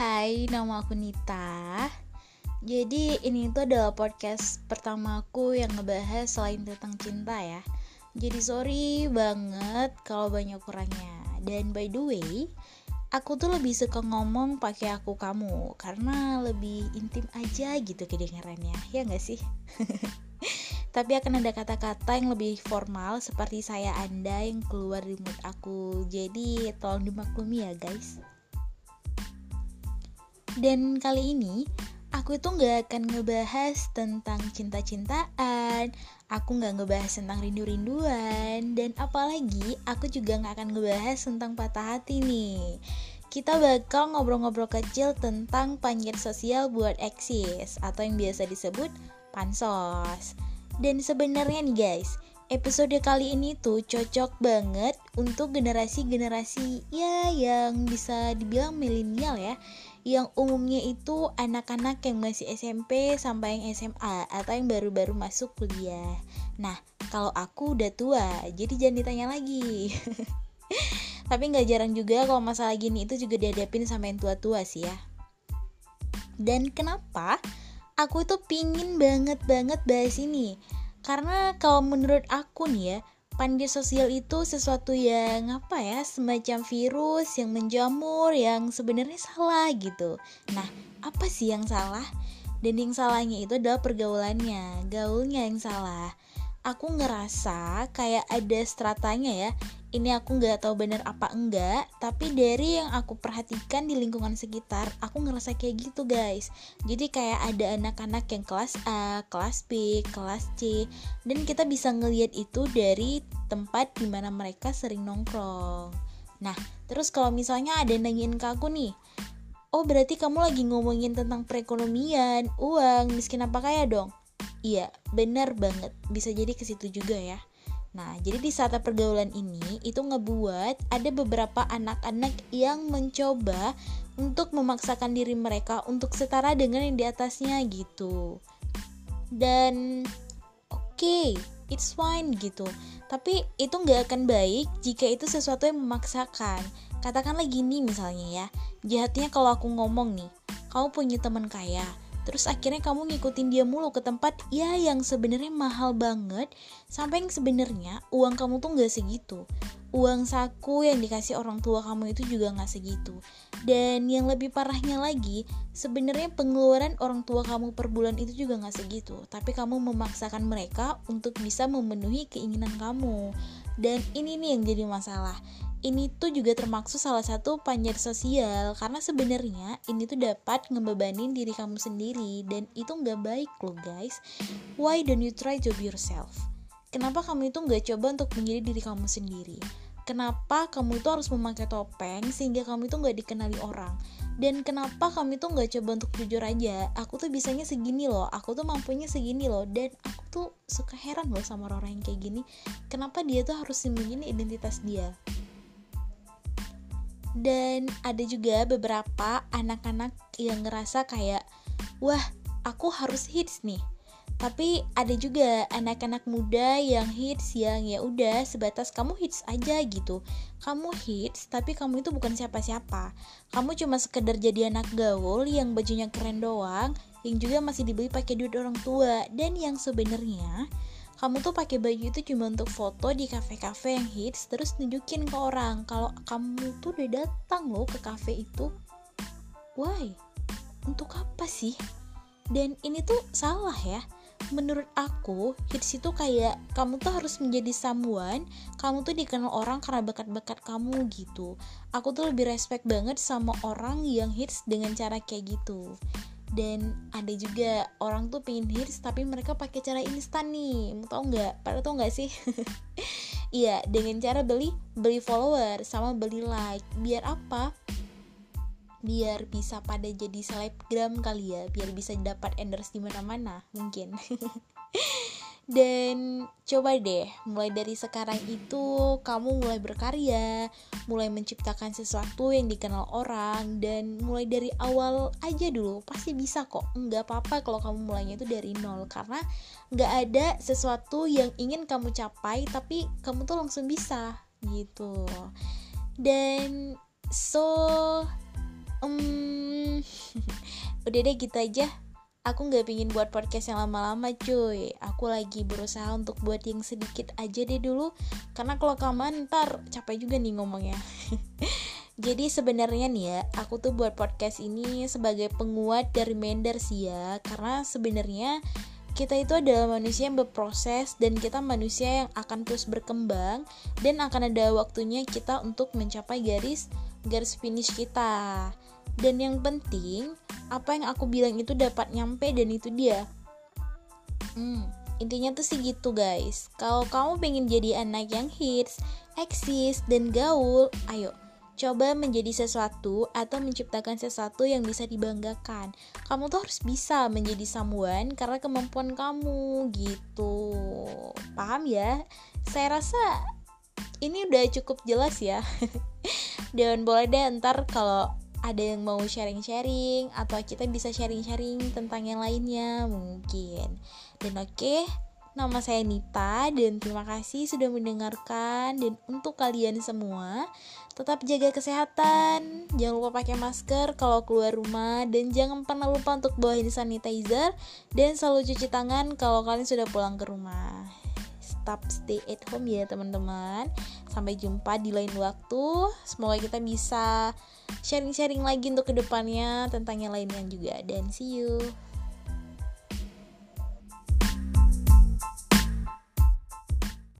Hai, nama aku Nita. Jadi ini tuh adalah podcast pertamaku yang ngebahas selain tentang cinta ya. Jadi sorry banget kalau banyak kurangnya. Dan by the way, aku tuh lebih suka ngomong pakai aku kamu karena lebih intim aja gitu kedengarannya. Ya nggak sih? Tapi akan ada kata-kata yang lebih formal seperti saya Anda yang keluar di mood aku. Jadi tolong dimaklumi ya guys. Dan kali ini aku itu nggak akan ngebahas tentang cinta-cintaan, aku nggak ngebahas tentang rindu-rinduan, dan apalagi aku juga nggak akan ngebahas tentang patah hati nih. Kita bakal ngobrol-ngobrol kecil tentang panjat sosial buat eksis atau yang biasa disebut pansos. Dan sebenarnya nih guys, episode kali ini tuh cocok banget untuk generasi-generasi ya yang bisa dibilang milenial ya yang umumnya itu anak-anak yang masih SMP sampai yang SMA atau yang baru-baru masuk kuliah. Nah, kalau aku udah tua, jadi jangan ditanya lagi. Tapi nggak jarang juga kalau masalah gini itu juga dihadapin sama yang tua-tua sih ya. Dan kenapa aku itu pingin banget banget bahas ini? Karena kalau menurut aku nih ya, panjat sosial itu sesuatu yang apa ya semacam virus yang menjamur yang sebenarnya salah gitu. Nah apa sih yang salah? Dan yang salahnya itu adalah pergaulannya gaulnya yang salah aku ngerasa kayak ada stratanya ya. Ini aku nggak tahu bener apa enggak tapi dari yang aku perhatikan di lingkungan sekitar aku ngerasa kayak gitu guys. Jadi kayak ada anak-anak yang kelas A kelas B kelas C dan kita bisa ngelihat itu dari tempat di mana mereka sering nongkrong. Nah terus kalau misalnya ada nanyain ke aku nih oh berarti kamu lagi ngomongin tentang perekonomian uang miskin apa kaya dong Iya, benar banget. Bisa jadi ke situ juga ya. Nah, jadi di saat pergaulan ini itu ngebuat ada beberapa anak-anak yang mencoba untuk memaksakan diri mereka untuk setara dengan yang di atasnya gitu. Dan oke, okay, it's fine gitu. Tapi itu nggak akan baik jika itu sesuatu yang memaksakan. Katakanlah gini misalnya ya, jahatnya kalau aku ngomong nih, kamu punya teman kaya, terus akhirnya kamu ngikutin dia mulu ke tempat ya yang sebenarnya mahal banget. Sampai yang sebenarnya uang kamu tuh nggak segitu. Uang saku yang dikasih orang tua kamu itu juga nggak segitu. Dan yang lebih parahnya lagi sebenarnya pengeluaran orang tua kamu per bulan itu juga nggak segitu. Tapi kamu memaksakan mereka untuk bisa memenuhi keinginan kamu. Dan ini nih yang jadi masalah ini tuh juga termaksud salah satu panjat sosial karena sebenarnya ini tuh dapat ngebebanin diri kamu sendiri dan itu nggak baik loh guys. Why don't you try to be yourself? Kenapa kamu itu nggak coba untuk menjadi diri kamu sendiri? Kenapa kamu itu harus memakai topeng sehingga kamu itu nggak dikenali orang? Dan kenapa kamu itu nggak coba untuk jujur aja? Aku tuh bisanya segini loh aku tuh mampunya segini loh dan aku tuh suka heran loh sama orang-orang yang kayak gini. Kenapa dia tuh harus sembunyiin identitas dia dan ada juga beberapa anak-anak yang ngerasa kayak wah aku harus hits nih. Tapi ada juga anak-anak muda yang hits yang ya udah sebatas kamu hits aja gitu. Kamu hits tapi kamu itu bukan siapa-siapa. Kamu cuma sekedar jadi anak gaul yang bajunya keren doang yang juga masih dibeli pakai duit orang tua. Dan yang sebenarnya kamu tuh pakai baju itu cuma untuk foto di kafe-kafe yang hits terus nunjukin ke orang. Kalau kamu tuh udah datang loh ke kafe itu why? Untuk apa sih? Dan ini tuh salah ya. Menurut aku hits itu kayak kamu tuh harus menjadi someone kamu tuh dikenal orang karena bakat-bakat kamu gitu. Aku tuh lebih respect banget sama orang yang hits dengan cara kayak gitu dan ada juga orang tuh pengen hits tapi mereka pakai cara instan nih. Mau tau nggak? Pada tau nggak sih? Iya dengan cara beli beli follower sama beli like. Biar apa? Biar bisa pada jadi selebgram kali ya. Biar bisa dapat endorse di mana-mana mungkin dan coba deh mulai dari sekarang itu kamu mulai berkarya mulai menciptakan sesuatu yang dikenal orang dan mulai dari awal aja dulu pasti bisa kok nggak apa-apa kalau kamu mulainya itu dari nol karena nggak ada sesuatu yang ingin kamu capai tapi kamu tuh langsung bisa gitu dan so um, udah deh gitu aja. Aku nggak pingin buat podcast yang lama-lama cuy. Aku lagi berusaha untuk buat yang sedikit aja deh dulu. Karena kalau kamu ntar capek juga nih ngomongnya. Jadi sebenarnya nih ya, aku tuh buat podcast ini sebagai penguat dari reminder sih ya. Karena sebenarnya kita itu adalah manusia yang berproses dan kita manusia yang akan terus berkembang dan akan ada waktunya kita untuk mencapai garis garis finish kita. Dan yang penting, apa yang aku bilang itu dapat nyampe dan itu dia. Hmm, intinya tuh sih gitu guys. Kalau kamu pengen jadi anak yang hits, eksis dan gaul, ayo Coba menjadi sesuatu atau menciptakan sesuatu yang bisa dibanggakan. Kamu tuh harus bisa menjadi someone karena kemampuan kamu gitu. Paham ya? Saya rasa ini udah cukup jelas ya. Dan boleh deh ntar kalau ada yang mau sharing-sharing atau kita bisa sharing-sharing tentang yang lainnya mungkin. Dan oke, okay, Nama saya Nita dan terima kasih sudah mendengarkan dan untuk kalian semua tetap jaga kesehatan, jangan lupa pakai masker kalau keluar rumah dan jangan pernah lupa untuk bawa hand sanitizer dan selalu cuci tangan kalau kalian sudah pulang ke rumah. Stop stay at home ya teman-teman. Sampai jumpa di lain waktu. Semoga kita bisa sharing-sharing lagi untuk ke depannya tentang yang lainnya juga dan see you.